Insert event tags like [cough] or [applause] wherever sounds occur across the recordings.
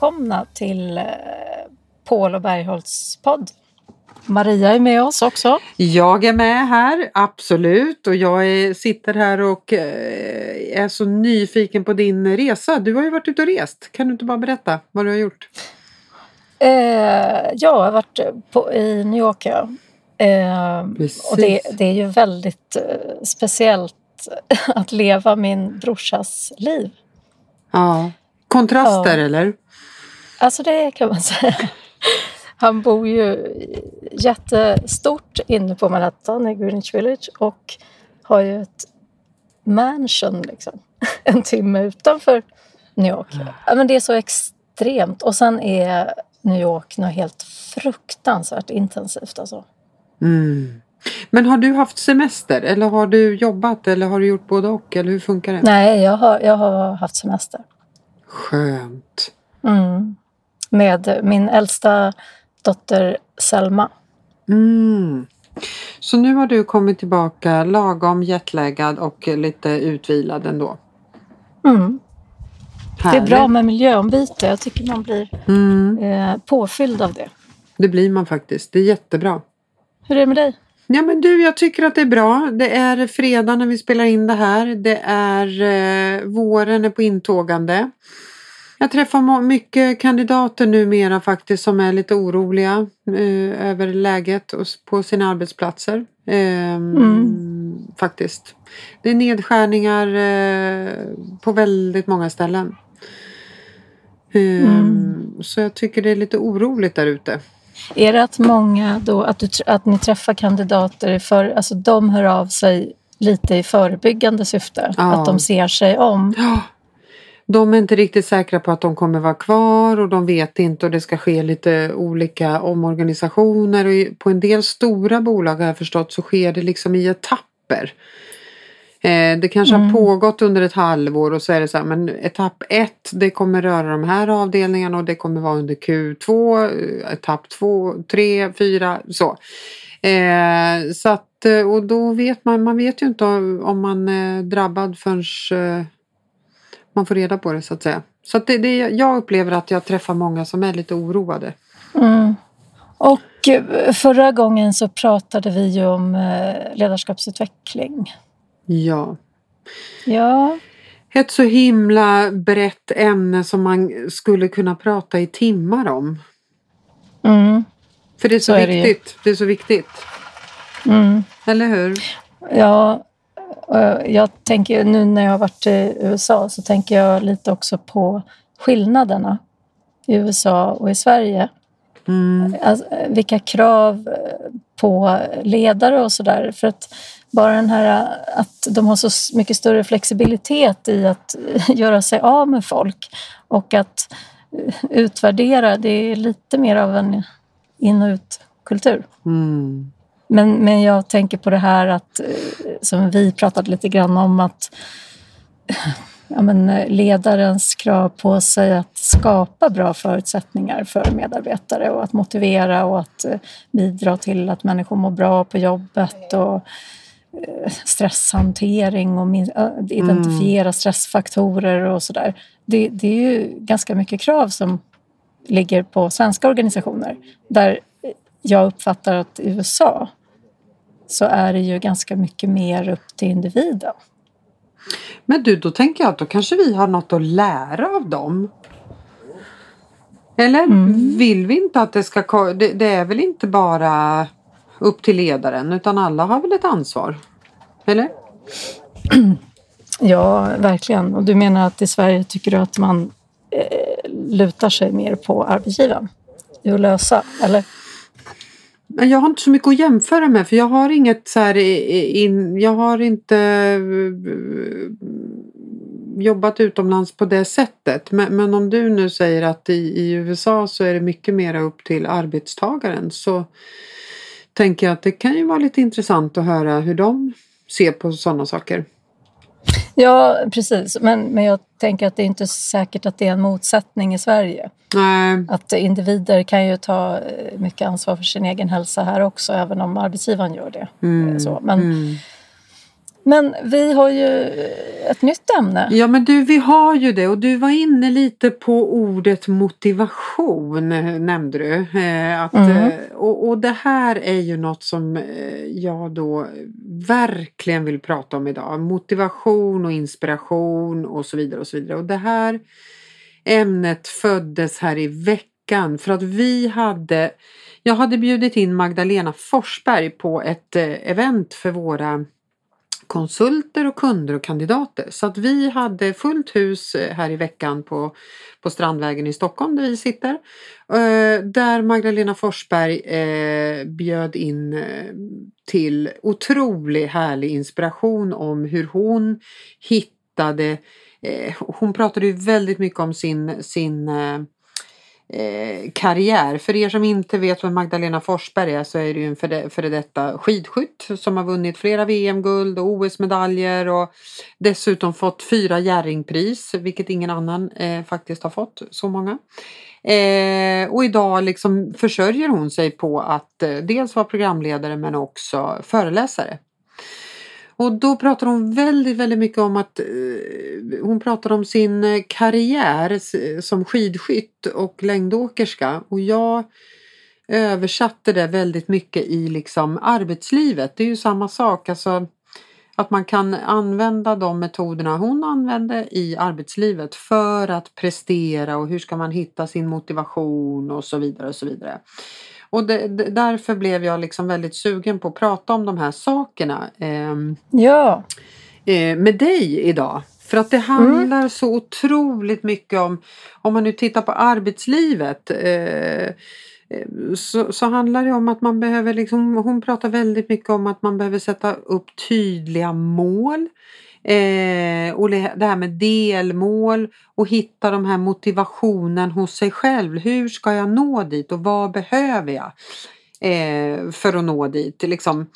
välkomna till eh, Paul och Bergholtz podd. Maria är med oss också. Jag är med här, absolut. Och jag är, sitter här och eh, är så nyfiken på din resa. Du har ju varit ute och rest. Kan du inte bara berätta vad du har gjort? Eh, jag har varit på, i New York. Ja. Eh, och det, det, är ju väldigt eh, speciellt [laughs] att leva min brorsas liv. Ja. Kontraster ja. eller? Alltså det kan man [laughs] säga. Han bor ju jättestort inne på Manhattan i Greenwich Village och har ju ett mansion liksom, [laughs] en timme utanför New York. Ja, men det är så extremt. Och sen är New York något helt fruktansvärt intensivt. Alltså. Mm. Men har du haft semester eller har du jobbat eller har du gjort både och? Eller hur funkar det? Nej, jag har, jag har haft semester. Skönt. Mm. Med min äldsta dotter Selma. Mm. Så nu har du kommit tillbaka lagom jetlaggad och lite utvilad ändå? Mm. Det är bra med miljöombyte. Jag tycker man blir mm. eh, påfylld av det. Det blir man faktiskt. Det är jättebra. Hur är det med dig? Ja men du, jag tycker att det är bra. Det är fredag när vi spelar in det här. Det är eh, våren är på intågande. Jag träffar mycket kandidater numera faktiskt som är lite oroliga eh, över läget på sina arbetsplatser. Eh, mm. Faktiskt. Det är nedskärningar eh, på väldigt många ställen. Ehm, mm. Så jag tycker det är lite oroligt där ute. Är det att många då, att, du, att ni träffar kandidater för, alltså de hör av sig lite i förebyggande syfte? Ja. Att de ser sig om? Ja. De är inte riktigt säkra på att de kommer vara kvar och de vet inte och det ska ske lite olika omorganisationer och på en del stora bolag har jag förstått så sker det liksom i etapper. Eh, det kanske mm. har pågått under ett halvår och så är det så här, men etapp ett det kommer röra de här avdelningarna och det kommer vara under Q2, eh, etapp två, tre, fyra så. Eh, så att, eh, och då vet man, man vet ju inte om man är drabbad förrän man får reda på det så att säga. Så att det, det, jag upplever att jag träffar många som är lite oroade. Mm. Och förra gången så pratade vi ju om ledarskapsutveckling. Ja. Ja. Ett så himla brett ämne som man skulle kunna prata i timmar om. Mm. För det är så, så viktigt. Är det. det. är så viktigt. Mm. Eller hur? Ja, jag tänker nu när jag har varit i USA så tänker jag lite också på skillnaderna i USA och i Sverige. Mm. Alltså, vilka krav på ledare och sådär. För att bara den här att de har så mycket större flexibilitet i att [laughs] göra sig av med folk och att utvärdera, det är lite mer av en in och utkultur. Mm. Men, men jag tänker på det här att, som vi pratade lite grann om, att ja, men ledarens krav på sig att skapa bra förutsättningar för medarbetare och att motivera och att bidra till att människor mår bra på jobbet och Eh, stresshantering och identifiera mm. stressfaktorer och sådär. Det, det, är ju ganska mycket krav som ligger på svenska organisationer. Där jag uppfattar att i USA så är det ju ganska mycket mer upp till individen. Men du, då tänker jag att då kanske vi har något att lära av dem. Eller mm. vill vi inte att det ska... Det, det är väl inte bara upp till ledaren utan alla har väl ett ansvar? Eller? Ja, verkligen. Och du menar att i Sverige tycker du att man eh, lutar sig mer på arbetsgivaren i att lösa, eller? Jag har inte så mycket att jämföra med för jag har inget så här in, jag har inte eh, jobbat utomlands på det sättet. Men, men om du nu säger att i, i USA så är det mycket mer upp till arbetstagaren så tänker jag att det kan ju vara lite intressant att höra hur de ser på sådana saker. Ja, precis. Men, men jag tänker att det är inte säkert att det är en motsättning i Sverige. Nej. Att individer kan ju ta eh, mycket ansvar för sin egen hälsa här också, även om arbetsgivaren gör det. Mm. Så, men, mm. Men vi har ju ett nytt ämne. Ja men du vi har ju det och du var inne lite på ordet motivation nämnde du. Eh, att, mm. Eh, och, och det här är ju något som eh, jag då verkligen vill prata om idag. Motivation och inspiration och så vidare och så vidare. Och det här ämnet föddes här i veckan för att vi hade jag hade bjudit in Magdalena Forsberg på ett event för våra konsulter och kunder och kandidater. Så att vi hade fullt hus eh, här i veckan på, på Strandvägen i Stockholm där vi sitter. Eh, där Magdalena Forsberg eh, bjöd in till otroligt härlig inspiration om hur hon hittade hon pratade ju väldigt mycket om sin, sin eh, karriär. För er som inte vet vem Magdalena Forsberg är så är det ju en före, före detta skidskytt som har vunnit flera VM-guld och OS-medaljer och dessutom fått fyra Jerringpris, vilket ingen annan eh, faktiskt har fått så många. Eh, och idag liksom försörjer hon sig på att eh, dels vara programledare men också föreläsare. Och då pratar hon väldigt, väldigt mycket om att eh, hon pratar om sin eh, karriär som skidskytt och längdåkerska och jag översatte det väldigt mycket i liksom arbetslivet. Det är ju samma sak, alltså att man kan använda de metoderna hon använde i arbetslivet för att prestera och hur ska man hitta sin motivation och så vidare och så vidare. Och det, det, därför blev jag liksom väldigt sugen på att prata om de här sakerna eh, ja. eh, med dig idag. För att det handlar mm. så otroligt mycket om, om man nu tittar på arbetslivet eh, eh så, så, handlar det om att man behöver, liksom, hon pratar väldigt mycket om att man behöver sätta upp tydliga mål. Eh, och det här med delmål och hitta de här motivationen hos sig själv. Hur ska jag nå dit och vad behöver jag eh, för att nå dit? Liksom.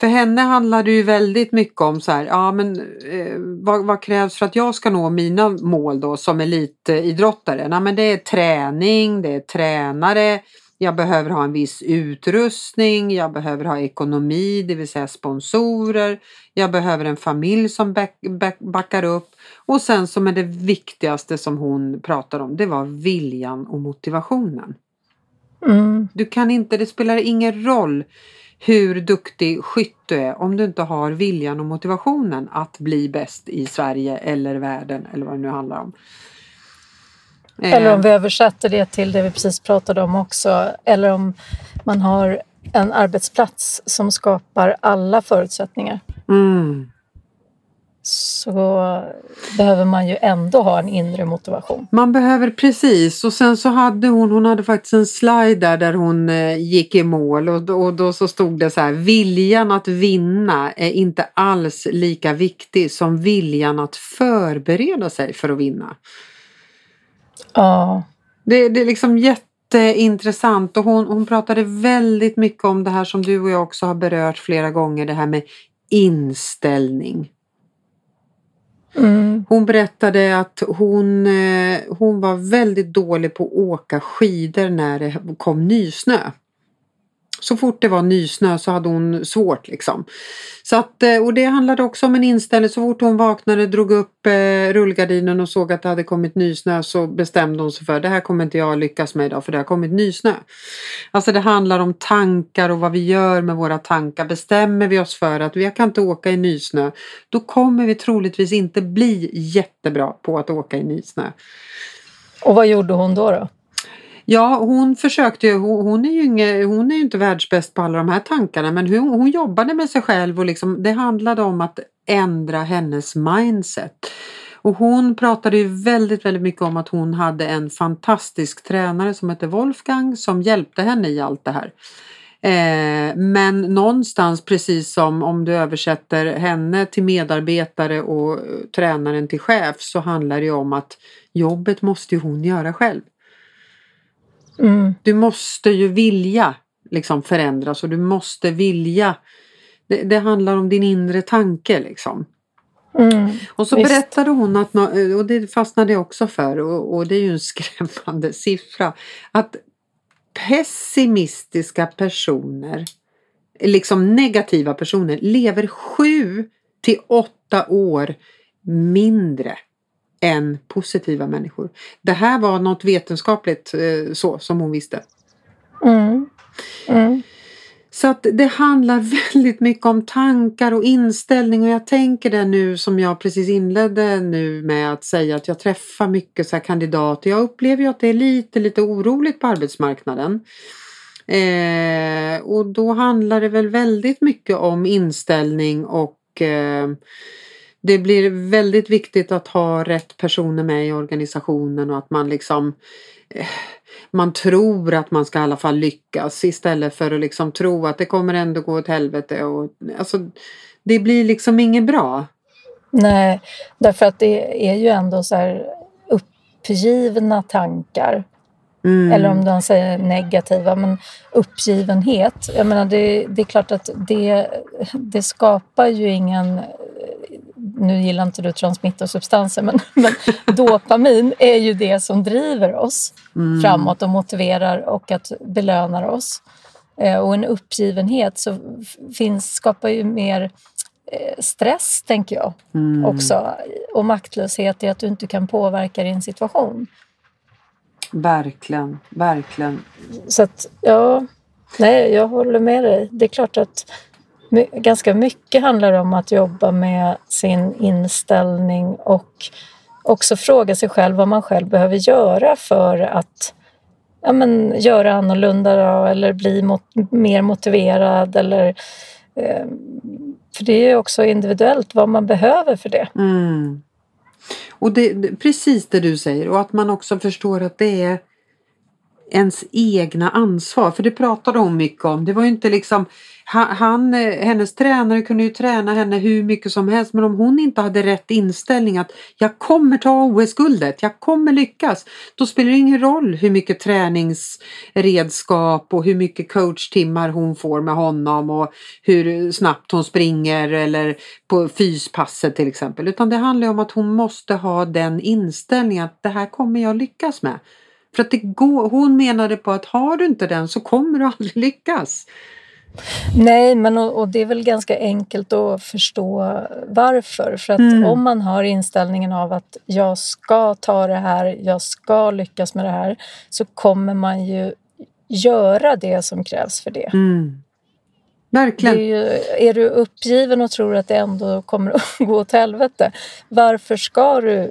För henne handlar det ju väldigt mycket om så här, ja men eh, vad, vad, krävs för att jag ska nå mina mål då som elitidrottare? Nej men det är träning, det är tränare, jag behöver ha en viss utrustning, jag behöver ha ekonomi, det vill säga sponsorer. Jag behöver en familj som back, back, backar upp. Och sen som är det viktigaste som hon pratar om, det var viljan och motivationen. Mm. Du kan inte, det spelar ingen roll hur duktig skytt du är om du inte har viljan och motivationen att bli bäst i Sverige eller världen eller vad det nu handlar om. Eller om eh. vi översätter det till det vi precis pratade om också. Eller om man har en arbetsplats som skapar alla förutsättningar. Mm. Så behöver man ju ändå ha en inre motivation. Man behöver precis och sen så hade hon, hon hade faktiskt en slide där, där hon eh, gick i mål och, och då så stod det så här viljan att vinna är inte alls lika viktig som viljan att förbereda sig för att vinna. Ja. Det, det är liksom jätteintressant och hon, hon pratade väldigt mycket om det här som du och jag också har berört flera gånger, det här med inställning. Mm. Hon berättade att hon, eh, hon var väldigt dålig på att åka skidor när det kom nysnö så fort det var nysnö så hade hon svårt liksom. Så att, eh, och det handlade också om en inställning. Så fort hon vaknade, drog upp eh, rullgardinen och såg att det hade kommit nysnö så bestämde hon sig för det här kommer inte jag lyckas med idag för det har kommit nysnö. Alltså det handlar om tankar och vad vi gör med våra tankar. Bestämmer vi oss för att vi kan inte åka i nysnö då kommer vi troligtvis inte bli jättebra på att åka i nysnö. Och vad gjorde hon då? då? Ja, hon försökte ju, hon är ju, inge, hon är ju inte världsbäst på alla de här tankarna men hon, hon jobbade med sig själv och liksom, det handlade om att ändra hennes mindset. Och hon pratade ju väldigt, väldigt mycket om att hon hade en fantastisk tränare som hette Wolfgang som hjälpte henne i allt det här. Eh, men någonstans precis som om du översätter henne till medarbetare och eh, tränaren till chef så handlar det om att jobbet måste ju hon göra själv. Mm. Du måste ju vilja liksom förändras och du måste vilja. Det, det handlar om din inre tanke liksom. Mm, och så visst. berättade hon att, och det fastnade jag också för och, och det är ju en [laughs] skrämmande siffra, att pessimistiska personer liksom negativa personer lever sju till åtta år mindre än positiva människor. Det här var något vetenskapligt eh, så som hon visste. Mm. Mm. Så att det handlar [laughs] väldigt mycket om tankar och inställning och jag tänker det nu som jag precis inledde nu med att säga att jag träffar mycket så kandidater. Jag upplever ju att det är lite, lite oroligt på arbetsmarknaden. Eh, och då handlar det väl väldigt mycket om inställning och eh, det blir väldigt viktigt att ha rätt personer med i organisationen och att man liksom eh, man tror att man ska i alla fall lyckas istället för att liksom tro att det kommer ändå gå åt helvete. Och, alltså, det blir liksom inget bra. Nej, därför att det är ju ändå så här uppgivna tankar. Mm. Eller om man säger negativa, men uppgivenhet. Jag menar, det, det är klart att det, det skapar ju ingen nu gillar inte du transmittersubstanser, men, [laughs] men dopamin är ju det som driver oss mm. framåt och motiverar och att belönar oss. Eh, och en uppgivenhet så finns, skapar ju mer eh, stress, tänker jag mm. också. Och maktlöshet i att du inte kan påverka din situation. Verkligen, verkligen. Så att, ja, nej, jag håller med dig. Det är klart att ganska mycket handlar om att jobba med sin inställning och också fråga sig själv vad man själv behöver göra för att ja, men, göra annorlunda då, eller bli mot, mer motiverad. Eller, eh, för det är också individuellt vad man behöver för det. Mm. Och det, precis det du säger och att man också förstår att det är ens egna ansvar. För det pratade hon mycket om. Det var ju inte liksom han, eh, hennes tränare kunde ju träna henne hur mycket som helst men om hon inte hade rätt inställning att jag kommer ta OS-guldet, jag kommer lyckas. Då spelar det ingen roll hur mycket träningsredskap och hur mycket coachtimmar hon får med honom och hur snabbt hon springer eller på fyspasset till exempel. Utan det handlar om att hon måste ha den inställningen att det här kommer jag lyckas med. För att det går, hon menade på att har du inte den så kommer du aldrig lyckas. Nej, men och, och, det är väl ganska enkelt att förstå varför. För att mm. om man har inställningen av att jag ska ta det här, jag ska lyckas med det här, så kommer man ju göra det som krävs för det. Mm. Verkligen. Är, ju, är, du uppgiven och tror att det ändå kommer att [laughs] gå åt helvete, varför ska du eh,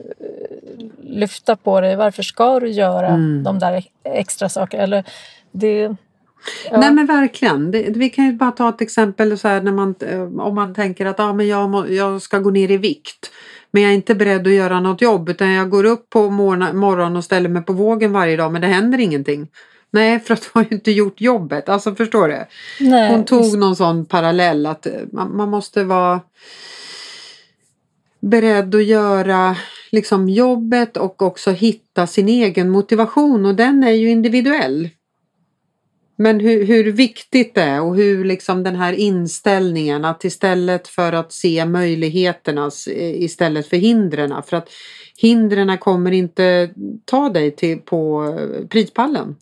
lyfta på dig? Varför ska du göra mm. de där extra sakerna? Eller det, Ja. Nej men verkligen. Vi kan ju bara ta ett exempel så här när man, eh, om man tänker att ah, men jag, må, jag ska gå ner i vikt. Men jag är inte beredd att göra något jobb utan jag går upp på morgonen och ställer mig på vågen varje dag men det händer ingenting. Nej, [laughs] för att du har ju inte gjort jobbet. Alltså förstår du? Nej, Hon tog just... någon sån parallell att eh, man, man, måste vara beredd att göra liksom jobbet och också hitta sin egen motivation och den är ju individuell. Men hur, hur, viktigt det är och hur liksom den här inställningen att istället för att se möjligheterna istället för hindren. För att hindren kommer inte ta dig till, på eh, prispallen.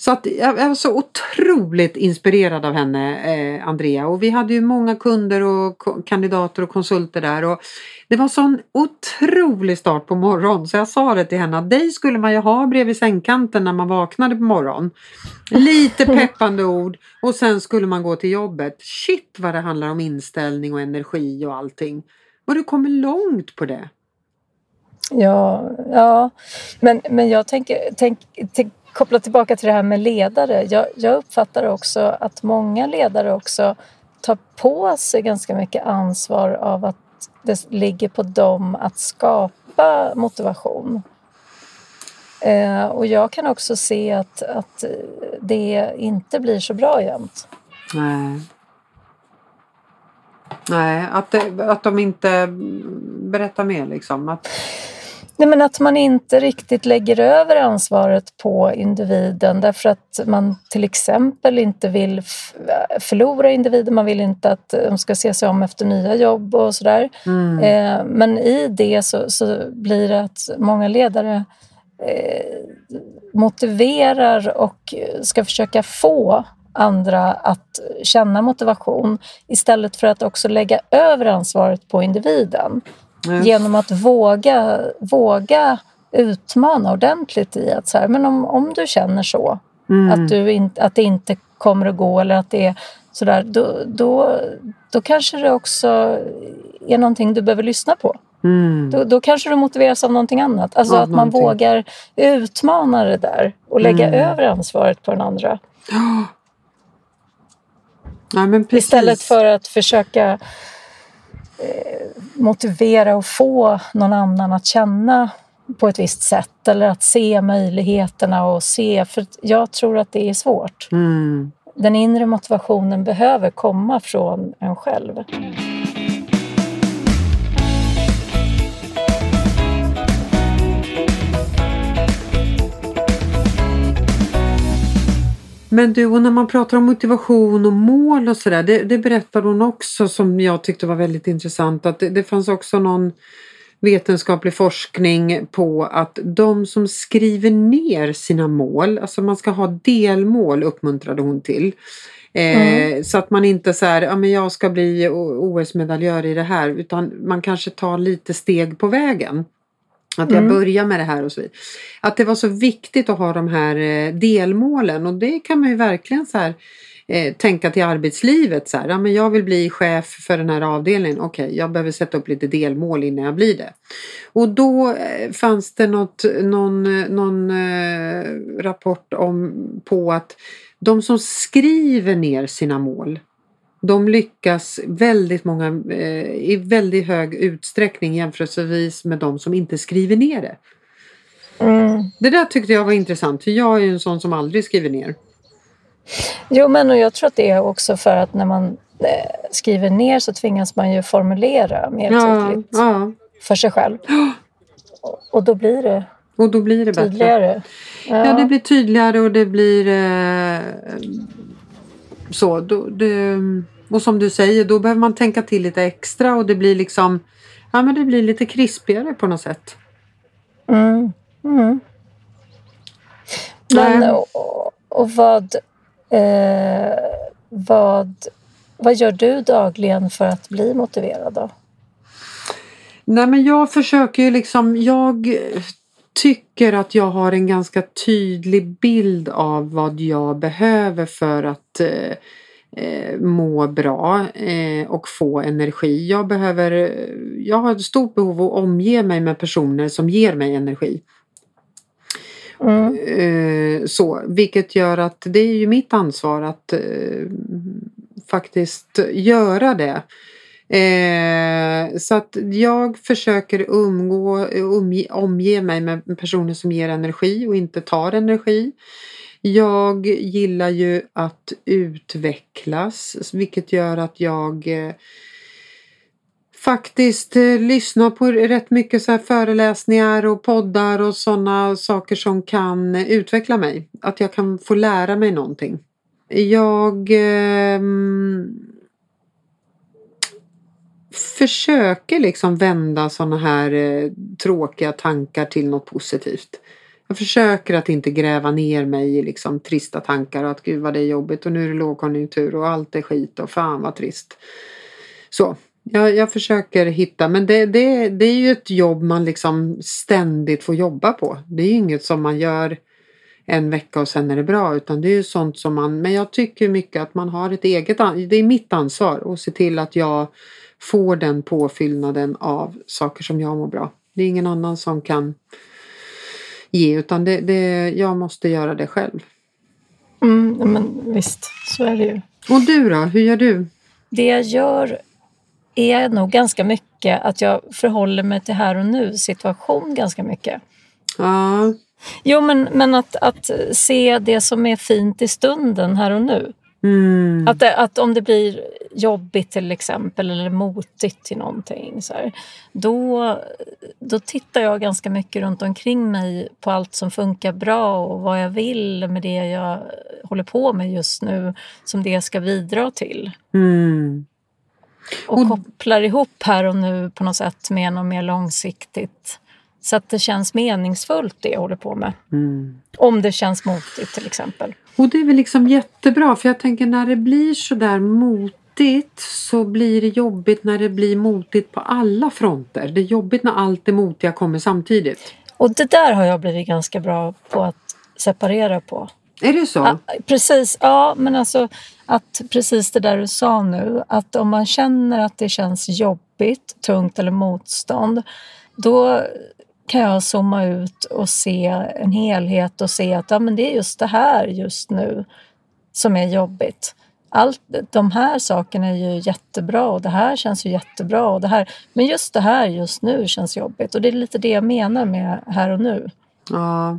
Så att jag var så otroligt inspirerad av henne, eh, Andrea. Och vi hade ju många kunder och kandidater och konsulter där. Och det var sån otrolig start på morgonen så jag sa det till henne att dig skulle man ju ha bredvid sängkanten när man vaknade på morgonen. Lite [laughs] peppande ord och sen skulle man gå till jobbet. Shit vad det handlar om inställning och energi och allting. Och du kommer långt på det. Ja, ja. Men, men jag tänker, tänk, tänk, koppla tillbaka till det här med ledare. Jag, jag uppfattar också att många ledare också tar på sig ganska mycket ansvar av att det ligger på dem att skapa motivation. Eh, och jag kan också se att, att det inte blir så bra jämt. Nej. Nej, att, det, att de inte berättar mer liksom. Att... Nej, men att man inte riktigt lägger över ansvaret på individen därför att man till exempel inte vill förlora individen, man vill inte att de ska se sig om efter nya jobb och sådär. Mm. Eh, men i det så, så, blir det att många ledare eh, motiverar och ska försöka få andra att känna motivation istället för att också lägga över ansvaret på individen. Yes. Genom att våga, våga utmana ordentligt i att så här, men om, om du känner så, mm. att, du in, att det inte kommer att gå eller att det är sådär, då, då, då kanske det också är någonting du behöver lyssna på. Mm. Då, då, kanske du motiveras av någonting annat. Alltså av att man någonting. vågar utmana det där och lägga mm. över ansvaret på den andra. Ja, Istället för att försöka motivera och få någon annan att känna på ett visst sätt eller att se möjligheterna och se, för jag tror att det är svårt. Mm. Den inre motivationen behöver komma från en själv. Men du, och när man pratar om motivation och mål och sådär, det, det berättar hon också som jag tyckte var väldigt intressant, att det, det fanns också någon vetenskaplig forskning på att de som skriver ner sina mål, alltså man ska ha delmål uppmuntrade hon till. Eh, mm. Så att man inte så här, ja men jag ska bli OS-medaljör i det här utan man kanske tar lite steg på vägen. Att jag mm. börjar med det här och så vidare. Att det var så viktigt att ha de här eh, delmålen och det kan man ju verkligen så här eh, tänka till arbetslivet. Så här, ja, men jag vill bli chef för den här avdelningen. Okej, okay, jag behöver sätta upp lite delmål innan jag blir det. Och då eh, fanns det något, någon, någon eh, rapport om, på att de som skriver ner sina mål de lyckas väldigt många, eh, i väldigt hög utsträckning jämförelsevis med de som inte skriver ner det. Mm. Det där tyckte jag var intressant för jag är ju en sån som aldrig skriver ner. Jo men och jag tror att det är också för att när man eh, skriver ner så tvingas man ju formulera mer tydligt ja. för sig själv. [gasps] Och då blir det och då blir det tydligare. Bättre. Ja. ja. det blir tydligare och det blir eh, så. Då, det, och som du säger, då behöver man tänka till lite extra och det blir liksom Ja men det blir lite krispigare på något sätt. Mm. Mm. Men och, och vad, eh, vad, vad gör du dagligen för att bli motiverad då? Nej men jag försöker ju liksom, jag tycker att jag har en ganska tydlig bild av vad jag behöver för att eh, eh, må bra eh, och få energi. Jag behöver, jag har ett stort behov att omge mig med personer som ger mig energi. Mm. Eh, så, vilket gör att det är ju mitt ansvar att eh, faktiskt göra det. Eh, så att jag försöker umgå, umge, omge mig med personer som ger energi och inte tar energi. Jag gillar ju att utvecklas vilket gör att jag eh, faktiskt eh, lyssnar på rätt mycket så föreläsningar och poddar och sådana saker som kan utveckla mig. Att jag kan få lära mig någonting. Jag eh, försöker liksom vända sådana här eh, tråkiga tankar till något positivt. Jag försöker att inte gräva ner mig i liksom trista tankar och att gud vad det är jobbigt och nu är det lågkonjunktur och allt är skit och fan vad trist. Så, jag, jag försöker hitta men det, det, det är ju ett jobb man liksom ständigt får jobba på. Det är ju inget som man gör en vecka och sen är det bra utan det är ju sånt som man, men jag tycker mycket att man har ett eget, det är mitt ansvar att se till att jag får den påfyllnaden av saker som jag mår bra. Det är ingen annan som kan ge utan det, det, jag måste göra det själv. Mm, men visst, så är det ju. Och du då, hur gör du? Det jag gör är nog ganska mycket att jag förhåller mig till här och nu situation ganska mycket. Ja. Jo, men, men att, att se det som är fint i stunden här och nu. Mm. Att, det, att om det blir jobbigt till exempel eller motigt till någonting så här, då, då tittar jag ganska mycket runt omkring mig på allt som funkar bra och vad jag vill med det jag håller på med just nu som det ska bidra till. Mm. Och, och kopplar ihop här och nu på något sätt med något mer långsiktigt. Så att det känns meningsfullt det jag håller på med. Mm. Om det känns motigt till exempel. Och det är väl liksom jättebra för jag tänker när det blir sådär motigt så blir det jobbigt när det blir motigt på alla fronter. Det är jobbigt när allt det motiga kommer samtidigt. Och det där har jag blivit ganska bra på att separera på. Är det så? Ja, precis, ja men alltså att precis det där du sa nu, att om man känner att det känns jobbigt, tungt eller motstånd, då kan jag zooma ut och se en helhet och se att ja, men det är just det här just nu som är jobbigt. Allt, de här sakerna är ju jättebra och det här känns ju jättebra. Och det här, men just det här just nu känns jobbigt och det är lite det jag menar med här och nu. Ja.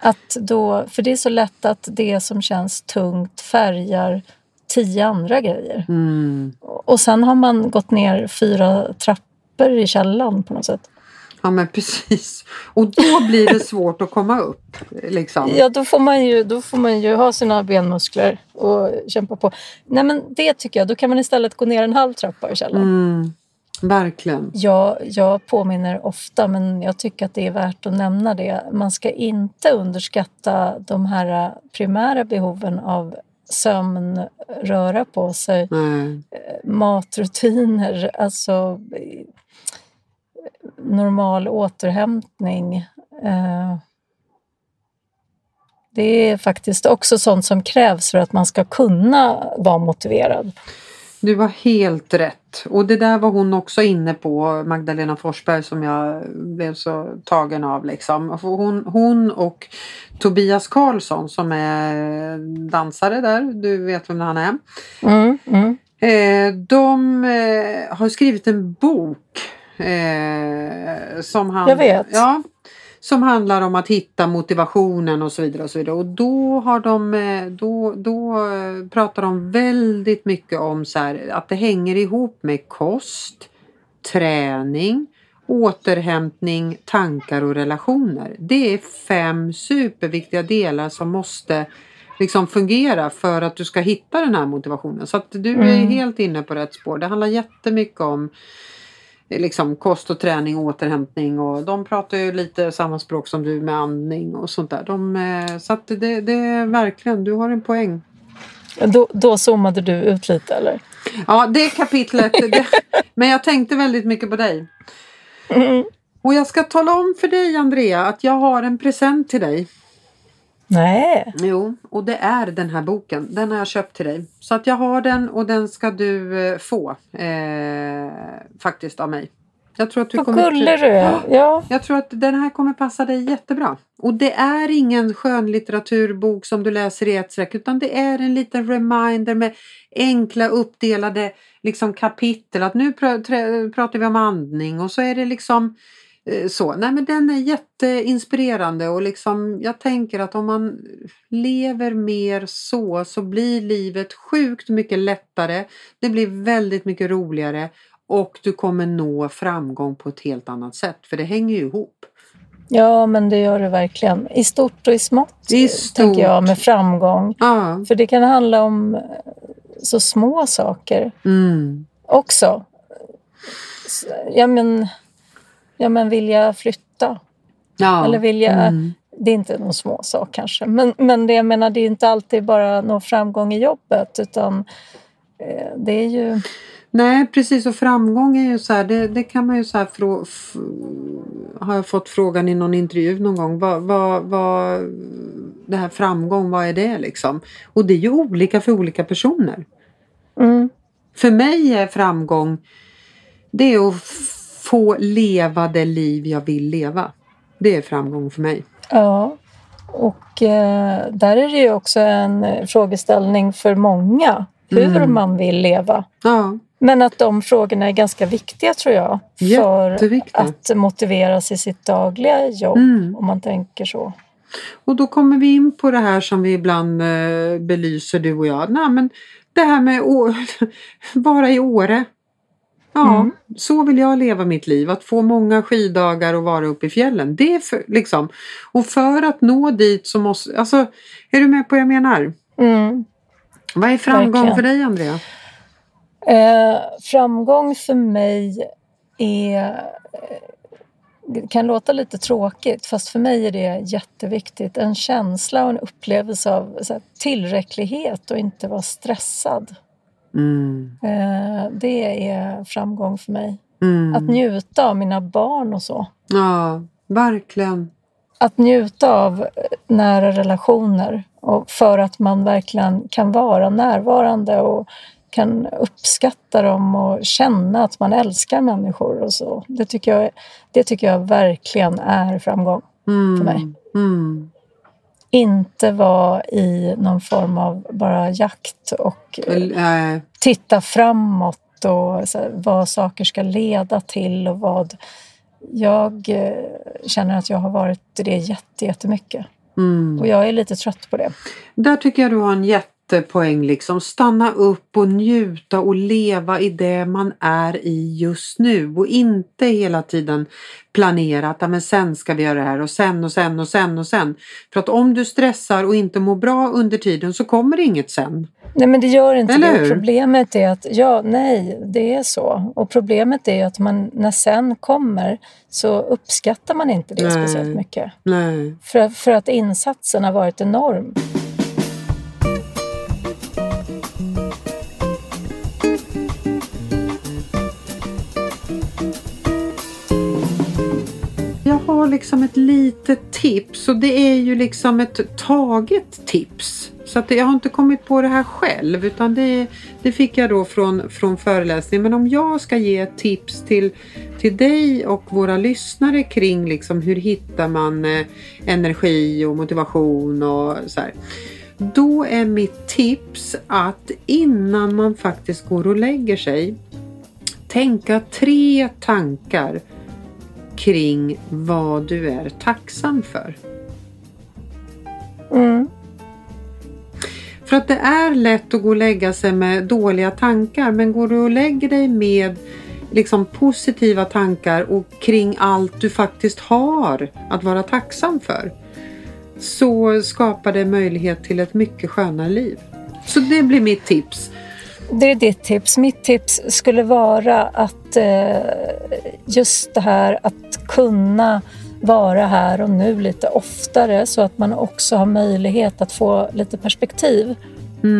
Att då, för det är så lätt att det som känns tungt färgar tio andra grejer. Mm. Och sen har man gått ner fyra trappor i källaren på något sätt. Ja men precis. Och då blir det svårt att komma upp. Liksom. Ja, då får, man ju, då får man ju ha sina benmuskler och kämpa på. Nej men det tycker jag, då kan man istället gå ner en halv trappa i källaren. Mm. Verkligen. Jag, jag påminner ofta, men jag tycker att det är värt att nämna det. Man ska inte underskatta de här primära behoven av sömn, röra på sig, Nej. matrutiner, alltså normal återhämtning. Eh, Det är faktiskt också sånt som krävs för att man ska kunna vara motiverad. Du var helt rätt. Och det där var hon också inne på, Magdalena Forsberg som jag blev så tagen av. Liksom. Hon, hon och Tobias Karlsson som är dansare där, du vet vem han är. Mm, mm. Eh, de eh, har skrivit en bok eh, som, han, Jag vet. Ja, som handlar om att hitta motivationen och så vidare. Och så vidare. Och då, har de, eh, då, då eh, pratar de väldigt mycket om så här, att det hänger ihop med kost, träning, återhämtning, tankar och relationer. Det är fem superviktiga delar som måste liksom fungera för att du ska hitta den här motivationen. Så att du är Mm. helt inne på rätt spår. Det handlar jättemycket om liksom kost och träning och återhämtning och de pratar ju lite samma språk som du med andning och sånt där. De, eh, så att det, det är verkligen, du har en poäng. Då, då zoomade du ut lite eller? Ja, det kapitlet. [laughs] Det, men jag tänkte väldigt mycket på dig. Mm. Och jag ska tala om för dig Andrea att jag har en present till dig. Nej, Jo, och det är den här boken. Den har jag köpt till dig. Så att jag har den och den ska du eh, få. Eh, faktiskt av mig. Jag tror att du vad kommer... gullig du är. Ja. Jag tror att den här kommer passa dig jättebra. Och det är ingen skönlitteraturbok som du läser i ett streck utan det är en liten reminder med enkla uppdelade liksom, kapitel. Att nu pr- pratar vi om andning och så är det liksom så. Nej men den är jätteinspirerande och liksom jag tänker att om man lever mer så så blir livet sjukt mycket lättare. Det blir väldigt mycket roligare och du kommer nå framgång på ett helt annat sätt för det hänger ju ihop. ja, men det gör det verkligen. I stort och i smått, I eh, tänker jag, stort. med framgång. Ja. För det kan handla om eh, så små saker Mm. också. Ja, men, ja, men vill jag flytta? ja. Eller vill jag... Mm. Det är inte någon små sak kanske. Men, men det jag menar, det är inte alltid bara nå framgång i jobbet utan eh, det är ju... Nej precis och framgång är ju så här, det, det kan man ju så här frå, f, har jag fått frågan i någon intervju någon gång. Vad, vad, vad, det här framgång, vad är det liksom? Och det är ju olika för olika personer. Mm, För mig är framgång det är att få leva det liv jag vill leva. Det är framgång för mig. ja. Och eh, där är det ju också en eh, frågeställning för många. Hur Mm. man vill leva. Ja, Men att de frågorna är ganska viktiga tror jag. För att motiveras i sitt dagliga jobb. Mm. Om man tänker så. Och då kommer vi in på det här som vi ibland eh, belyser du och jag. Nej, men det här med å- [laughs] vara i Åre. Ja, Mm. så vill jag leva mitt liv. Att få många skiddagar och vara uppe i fjällen. Det är för, liksom. Och för att nå dit så måste... Alltså, är du med på vad jag menar? Mm. Vad är framgång Verkligen. för dig Andrea? Eh, framgång för mig är... det kan låta lite tråkigt fast för mig är det jätteviktigt. En känsla och en upplevelse av här, tillräcklighet och inte vara stressad. Mm. Eh, det är framgång för mig. Mm. Att njuta av mina barn och så. Ja, verkligen. Att njuta av nära relationer och för att man verkligen kan vara närvarande och kan uppskatta dem och känna att man älskar människor och så. Det tycker jag, det tycker jag verkligen är framgång Mm. för mig. Mm. Inte vara i någon form av bara jakt och eh, Väl, eh, titta framåt och vad saker ska leda till och vad... Jag eh, känner att jag har varit det jätte, jättemycket mm. och jag är lite trött på det. Där tycker jag du har en jättepoäng. Liksom. Stanna upp och njuta och leva i det man är i just nu och inte hela tiden planera att "Ja, men sen ska vi göra det här och sen och sen och sen och sen. För att om du stressar och inte mår bra under tiden så kommer det inget sen. Nej, men det gör inte Eller det. hur? Problemet är att, ja, nej, det är så. Och problemet är att man, när sen kommer så uppskattar man inte det Nej. speciellt mycket. Nej. För, för att insatsen har varit enorm. Har liksom ett litet tips och det är ju liksom ett taget tips. Så att jag har inte kommit på det här själv utan det, det fick jag då från, från föreläsningen. Men om jag ska ge ett tips till, till dig och våra lyssnare kring liksom hur hittar man eh, energi och motivation och så här. Då är mitt tips att innan man faktiskt går och lägger sig tänka tre tankar kring vad du är tacksam för. Mm. För att det är lätt att gå och lägga sig med dåliga tankar men går du och lägger dig med liksom positiva tankar och kring allt du faktiskt har att vara tacksam för så skapar det möjlighet till ett mycket skönare liv. Så det blir mitt tips. Det är ditt tips. Mitt tips skulle vara att eh, just det här att kunna vara här och nu lite oftare så att man också har möjlighet att få lite perspektiv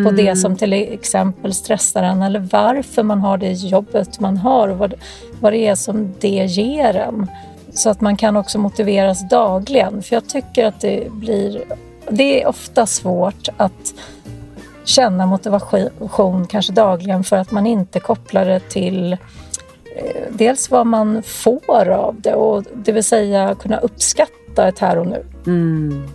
på det som till exempel stressar en eller varför man har det jobbet man har och vad, vad det är som det ger en. Så att man kan också motiveras dagligen. För jag tycker att det blir... Det är ofta svårt att känna motivation kanske dagligen för att man inte kopplar det till dels vad man får av det och det vill säga kunna uppskatta ett här och nu. Mm.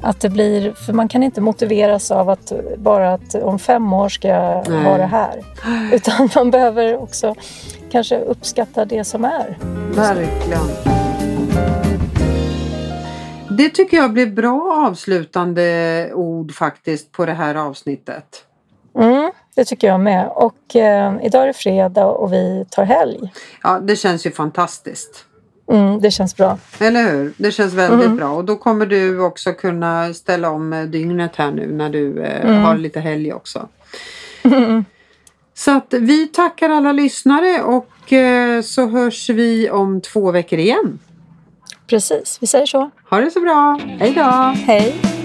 Att det blir, för man kan inte motiveras av att bara att om fem år ska jag Nej. vara här. [gasps] Utan man behöver också kanske uppskatta det som är. Verkligen. Det tycker jag blir bra avslutande ord faktiskt på det här avsnittet. Mm, det tycker jag med. Och eh, idag är det fredag och vi tar helg. Ja, det känns ju fantastiskt. Mm, det känns bra. Eller hur? Det känns väldigt bra och då kommer du också kunna ställa om eh, dygnet här nu när du eh, har lite helg också. Så att vi tackar alla lyssnare och eh, så hörs vi om två veckor igen. Precis, vi säger så. Ha det så bra. Hej då! Hej!